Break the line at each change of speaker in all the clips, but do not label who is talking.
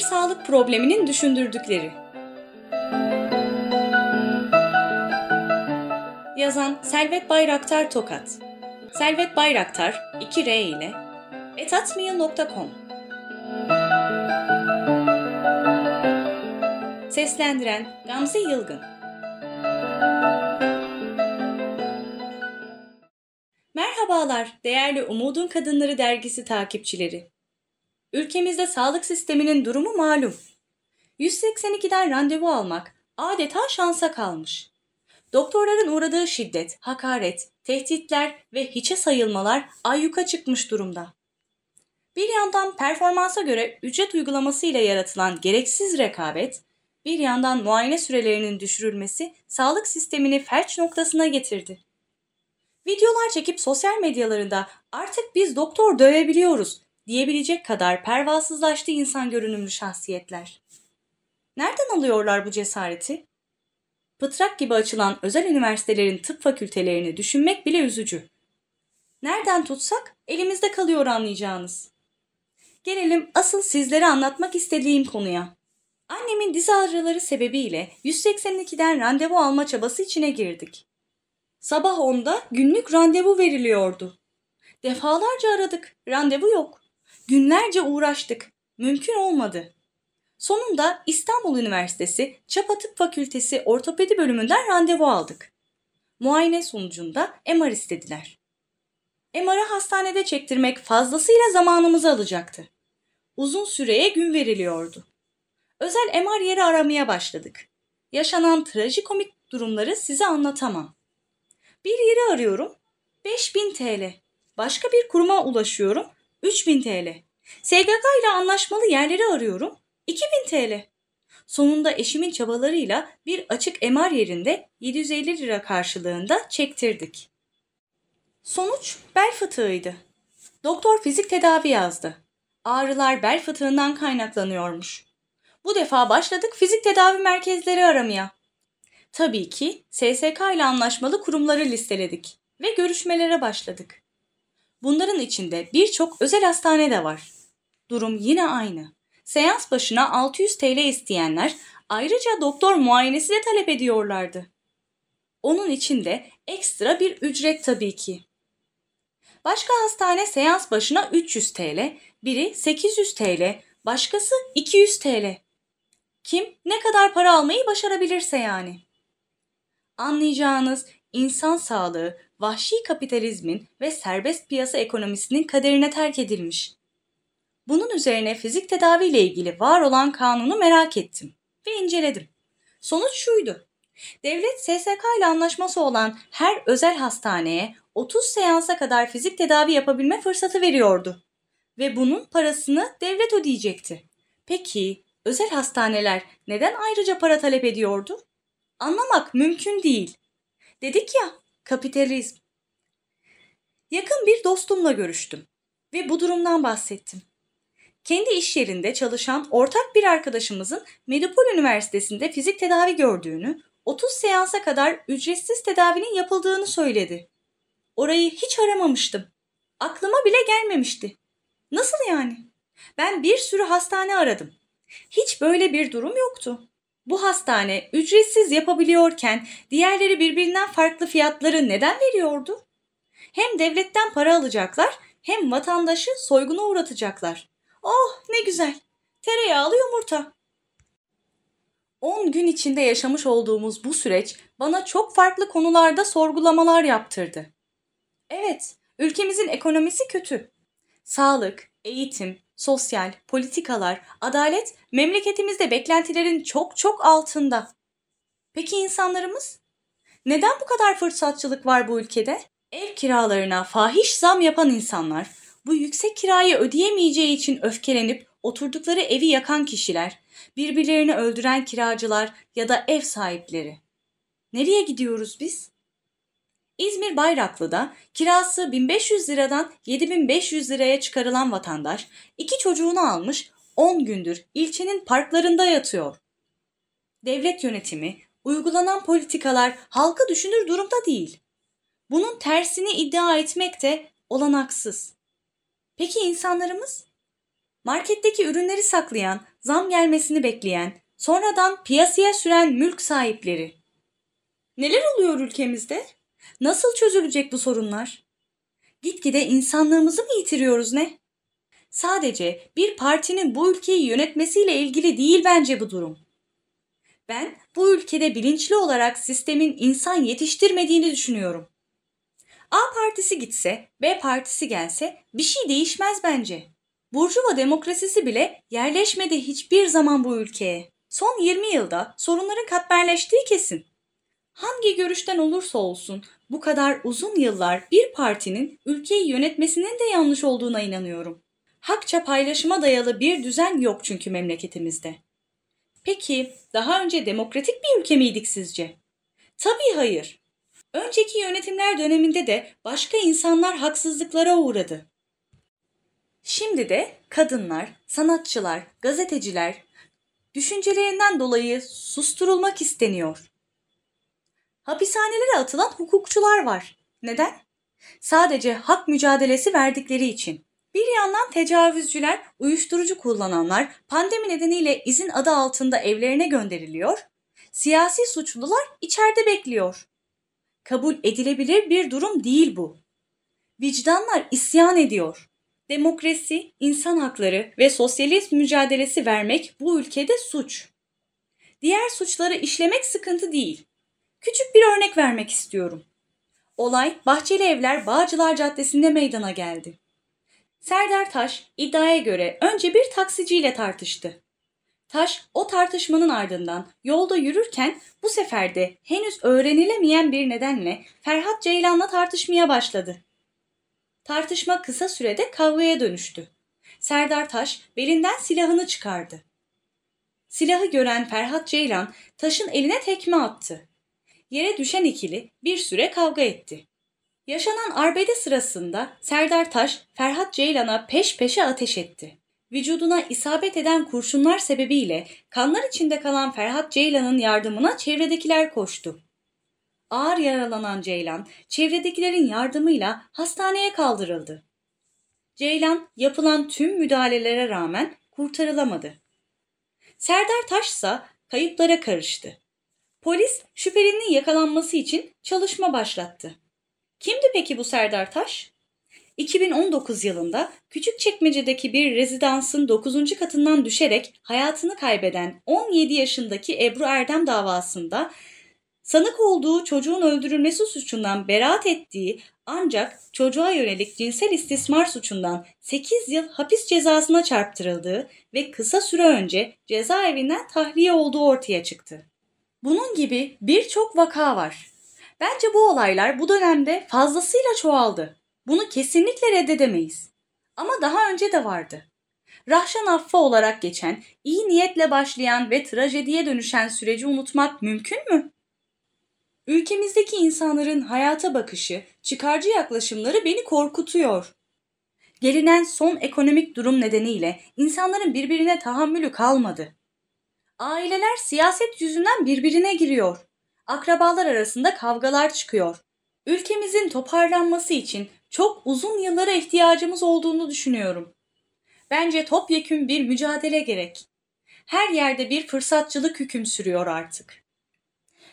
sağlık probleminin düşündürdükleri. Yazan Selvet Bayraktar Tokat. Selvet Bayraktar 2 R ile etatmail.com Seslendiren Gamze Yılgın Merhabalar değerli Umudun Kadınları dergisi takipçileri. Ülkemizde sağlık sisteminin durumu malum. 182'den randevu almak adeta şansa kalmış. Doktorların uğradığı şiddet, hakaret, tehditler ve hiçe sayılmalar ayyuka çıkmış durumda. Bir yandan performansa göre ücret uygulaması ile yaratılan gereksiz rekabet, bir yandan muayene sürelerinin düşürülmesi sağlık sistemini felç noktasına getirdi. Videolar çekip sosyal medyalarında artık biz doktor dövebiliyoruz diyebilecek kadar pervasızlaştı insan görünümlü şahsiyetler. Nereden alıyorlar bu cesareti? Pıtrak gibi açılan özel üniversitelerin tıp fakültelerini düşünmek bile üzücü. Nereden tutsak elimizde kalıyor anlayacağınız. Gelelim asıl sizlere anlatmak istediğim konuya. Annemin diz ağrıları sebebiyle 182'den randevu alma çabası içine girdik. Sabah 10'da günlük randevu veriliyordu. Defalarca aradık, randevu yok. Günlerce uğraştık, mümkün olmadı. Sonunda İstanbul Üniversitesi Çapa Tıp Fakültesi Ortopedi bölümünden randevu aldık. Muayene sonucunda MR istediler. MR'ı hastanede çektirmek fazlasıyla zamanımızı alacaktı. Uzun süreye gün veriliyordu. Özel MR yeri aramaya başladık. Yaşanan trajikomik durumları size anlatamam. Bir yeri arıyorum 5000 TL. Başka bir kuruma ulaşıyorum 3000 TL. SGK ile anlaşmalı yerleri arıyorum 2000 TL. Sonunda eşimin çabalarıyla bir açık MR yerinde 750 lira karşılığında çektirdik. Sonuç bel fıtığıydı. Doktor fizik tedavi yazdı. Ağrılar bel fıtığından kaynaklanıyormuş. Bu defa başladık fizik tedavi merkezleri aramaya. Tabii ki SSK ile anlaşmalı kurumları listeledik ve görüşmelere başladık. Bunların içinde birçok özel hastane de var. Durum yine aynı. Seans başına 600 TL isteyenler ayrıca doktor muayenesi de talep ediyorlardı. Onun içinde ekstra bir ücret tabii ki. Başka hastane seans başına 300 TL, biri 800 TL, başkası 200 TL. Kim ne kadar para almayı başarabilirse yani. Anlayacağınız insan sağlığı vahşi kapitalizmin ve serbest piyasa ekonomisinin kaderine terk edilmiş. Bunun üzerine fizik tedavi ile ilgili var olan kanunu merak ettim ve inceledim. Sonuç şuydu. Devlet SSK ile anlaşması olan her özel hastaneye 30 seansa kadar fizik tedavi yapabilme fırsatı veriyordu. Ve bunun parasını devlet ödeyecekti. Peki özel hastaneler neden ayrıca para talep ediyordu? Anlamak mümkün değil. Dedik ya, kapitalizm. Yakın bir dostumla görüştüm ve bu durumdan bahsettim. Kendi iş yerinde çalışan ortak bir arkadaşımızın Medipol Üniversitesi'nde fizik tedavi gördüğünü, 30 seansa kadar ücretsiz tedavinin yapıldığını söyledi. Orayı hiç aramamıştım. Aklıma bile gelmemişti. Nasıl yani? Ben bir sürü hastane aradım. Hiç böyle bir durum yoktu. Bu hastane ücretsiz yapabiliyorken diğerleri birbirinden farklı fiyatları neden veriyordu? Hem devletten para alacaklar hem vatandaşı soyguna uğratacaklar. Oh ne güzel. Tereyağlı yumurta. 10 gün içinde yaşamış olduğumuz bu süreç bana çok farklı konularda sorgulamalar yaptırdı. Evet, ülkemizin ekonomisi kötü. Sağlık, eğitim, sosyal, politikalar, adalet memleketimizde beklentilerin çok çok altında. Peki insanlarımız? Neden bu kadar fırsatçılık var bu ülkede? Ev kiralarına fahiş zam yapan insanlar, bu yüksek kirayı ödeyemeyeceği için öfkelenip oturdukları evi yakan kişiler, birbirlerini öldüren kiracılar ya da ev sahipleri. Nereye gidiyoruz biz? İzmir Bayraklı'da kirası 1500 liradan 7500 liraya çıkarılan vatandaş iki çocuğunu almış 10 gündür ilçenin parklarında yatıyor. Devlet yönetimi, uygulanan politikalar halkı düşünür durumda değil. Bunun tersini iddia etmek de olanaksız. Peki insanlarımız? Marketteki ürünleri saklayan, zam gelmesini bekleyen, sonradan piyasaya süren mülk sahipleri. Neler oluyor ülkemizde? Nasıl çözülecek bu sorunlar? Gitgide insanlığımızı mı yitiriyoruz ne? Sadece bir partinin bu ülkeyi yönetmesiyle ilgili değil bence bu durum. Ben bu ülkede bilinçli olarak sistemin insan yetiştirmediğini düşünüyorum. A partisi gitse, B partisi gelse bir şey değişmez bence. Burjuva demokrasisi bile yerleşmedi hiçbir zaman bu ülkeye. Son 20 yılda sorunların katmerleştiği kesin. Hangi görüşten olursa olsun bu kadar uzun yıllar bir partinin ülkeyi yönetmesinin de yanlış olduğuna inanıyorum. Hakça paylaşıma dayalı bir düzen yok çünkü memleketimizde. Peki daha önce demokratik bir ülke miydik sizce? Tabii hayır. Önceki yönetimler döneminde de başka insanlar haksızlıklara uğradı. Şimdi de kadınlar, sanatçılar, gazeteciler düşüncelerinden dolayı susturulmak isteniyor. Hapishanelere atılan hukukçular var. Neden? Sadece hak mücadelesi verdikleri için. Bir yandan tecavüzcüler, uyuşturucu kullananlar pandemi nedeniyle izin adı altında evlerine gönderiliyor. Siyasi suçlular içeride bekliyor. Kabul edilebilir bir durum değil bu. Vicdanlar isyan ediyor. Demokrasi, insan hakları ve sosyalist mücadelesi vermek bu ülkede suç. Diğer suçları işlemek sıkıntı değil. Küçük bir örnek vermek istiyorum. Olay Bahçeli Evler Bağcılar Caddesi'nde meydana geldi. Serdar Taş iddiaya göre önce bir taksiciyle tartıştı. Taş o tartışmanın ardından yolda yürürken bu sefer de henüz öğrenilemeyen bir nedenle Ferhat Ceylan'la tartışmaya başladı. Tartışma kısa sürede kavgaya dönüştü. Serdar Taş belinden silahını çıkardı. Silahı gören Ferhat Ceylan taşın eline tekme attı. Yere düşen ikili bir süre kavga etti. Yaşanan arbede sırasında Serdar Taş, Ferhat Ceylan'a peş peşe ateş etti. Vücuduna isabet eden kurşunlar sebebiyle kanlar içinde kalan Ferhat Ceylan'ın yardımına çevredekiler koştu. Ağır yaralanan Ceylan, çevredekilerin yardımıyla hastaneye kaldırıldı. Ceylan yapılan tüm müdahalelere rağmen kurtarılamadı. Serdar Taş ise kayıplara karıştı. Polis şüphelinin yakalanması için çalışma başlattı. Kimdi peki bu Serdar Taş? 2019 yılında Küçükçekmece'deki bir rezidansın 9. katından düşerek hayatını kaybeden 17 yaşındaki Ebru Erdem davasında sanık olduğu çocuğun öldürülmesi suçundan beraat ettiği ancak çocuğa yönelik cinsel istismar suçundan 8 yıl hapis cezasına çarptırıldığı ve kısa süre önce cezaevinden tahliye olduğu ortaya çıktı. Bunun gibi birçok vaka var. Bence bu olaylar bu dönemde fazlasıyla çoğaldı. Bunu kesinlikle reddedemeyiz. Ama daha önce de vardı. Rahşan affı olarak geçen, iyi niyetle başlayan ve trajediye dönüşen süreci unutmak mümkün mü? Ülkemizdeki insanların hayata bakışı, çıkarcı yaklaşımları beni korkutuyor. Gelinen son ekonomik durum nedeniyle insanların birbirine tahammülü kalmadı. Aileler siyaset yüzünden birbirine giriyor. Akrabalar arasında kavgalar çıkıyor. Ülkemizin toparlanması için çok uzun yıllara ihtiyacımız olduğunu düşünüyorum. Bence topyekün bir mücadele gerek. Her yerde bir fırsatçılık hüküm sürüyor artık.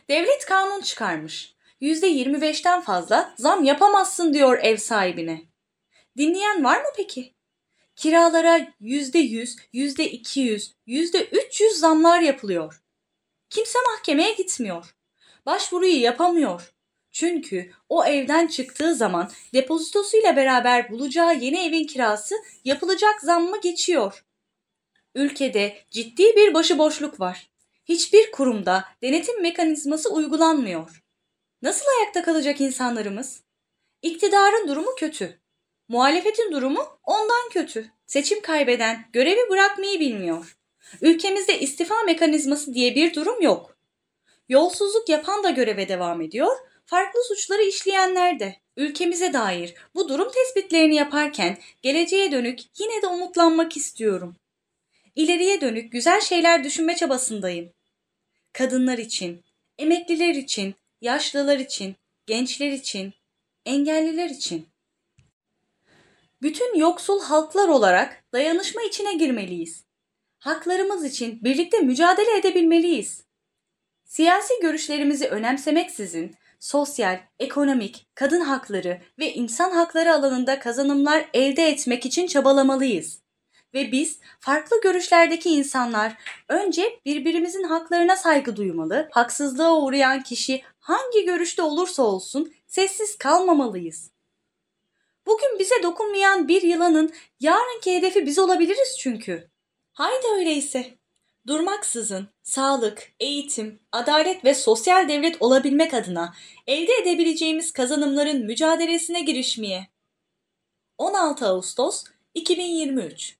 Devlet kanun çıkarmış. %25'ten fazla zam yapamazsın diyor ev sahibine. Dinleyen var mı peki? Kiralara %100, %200, %300 zamlar yapılıyor. Kimse mahkemeye gitmiyor. Başvuruyu yapamıyor. Çünkü o evden çıktığı zaman depozitosuyla beraber bulacağı yeni evin kirası yapılacak zammı geçiyor. Ülkede ciddi bir başıboşluk var. Hiçbir kurumda denetim mekanizması uygulanmıyor. Nasıl ayakta kalacak insanlarımız? İktidarın durumu kötü. Muhalefetin durumu ondan kötü. Seçim kaybeden görevi bırakmayı bilmiyor. Ülkemizde istifa mekanizması diye bir durum yok. Yolsuzluk yapan da göreve devam ediyor, farklı suçları işleyenler de. Ülkemize dair bu durum tespitlerini yaparken geleceğe dönük yine de umutlanmak istiyorum. İleriye dönük güzel şeyler düşünme çabasındayım. Kadınlar için, emekliler için, yaşlılar için, gençler için, engelliler için. Bütün yoksul halklar olarak dayanışma içine girmeliyiz. haklarımız için birlikte mücadele edebilmeliyiz. Siyasi görüşlerimizi önemsemeksizin sosyal, ekonomik, kadın hakları ve insan hakları alanında kazanımlar elde etmek için çabalamalıyız. Ve biz farklı görüşlerdeki insanlar önce birbirimizin haklarına saygı duymalı, haksızlığa uğrayan kişi hangi görüşte olursa olsun sessiz kalmamalıyız. Bugün bize dokunmayan bir yılanın yarınki hedefi biz olabiliriz çünkü. Haydi öyleyse. Durmaksızın sağlık, eğitim, adalet ve sosyal devlet olabilmek adına elde edebileceğimiz kazanımların mücadelesine girişmeye. 16 Ağustos 2023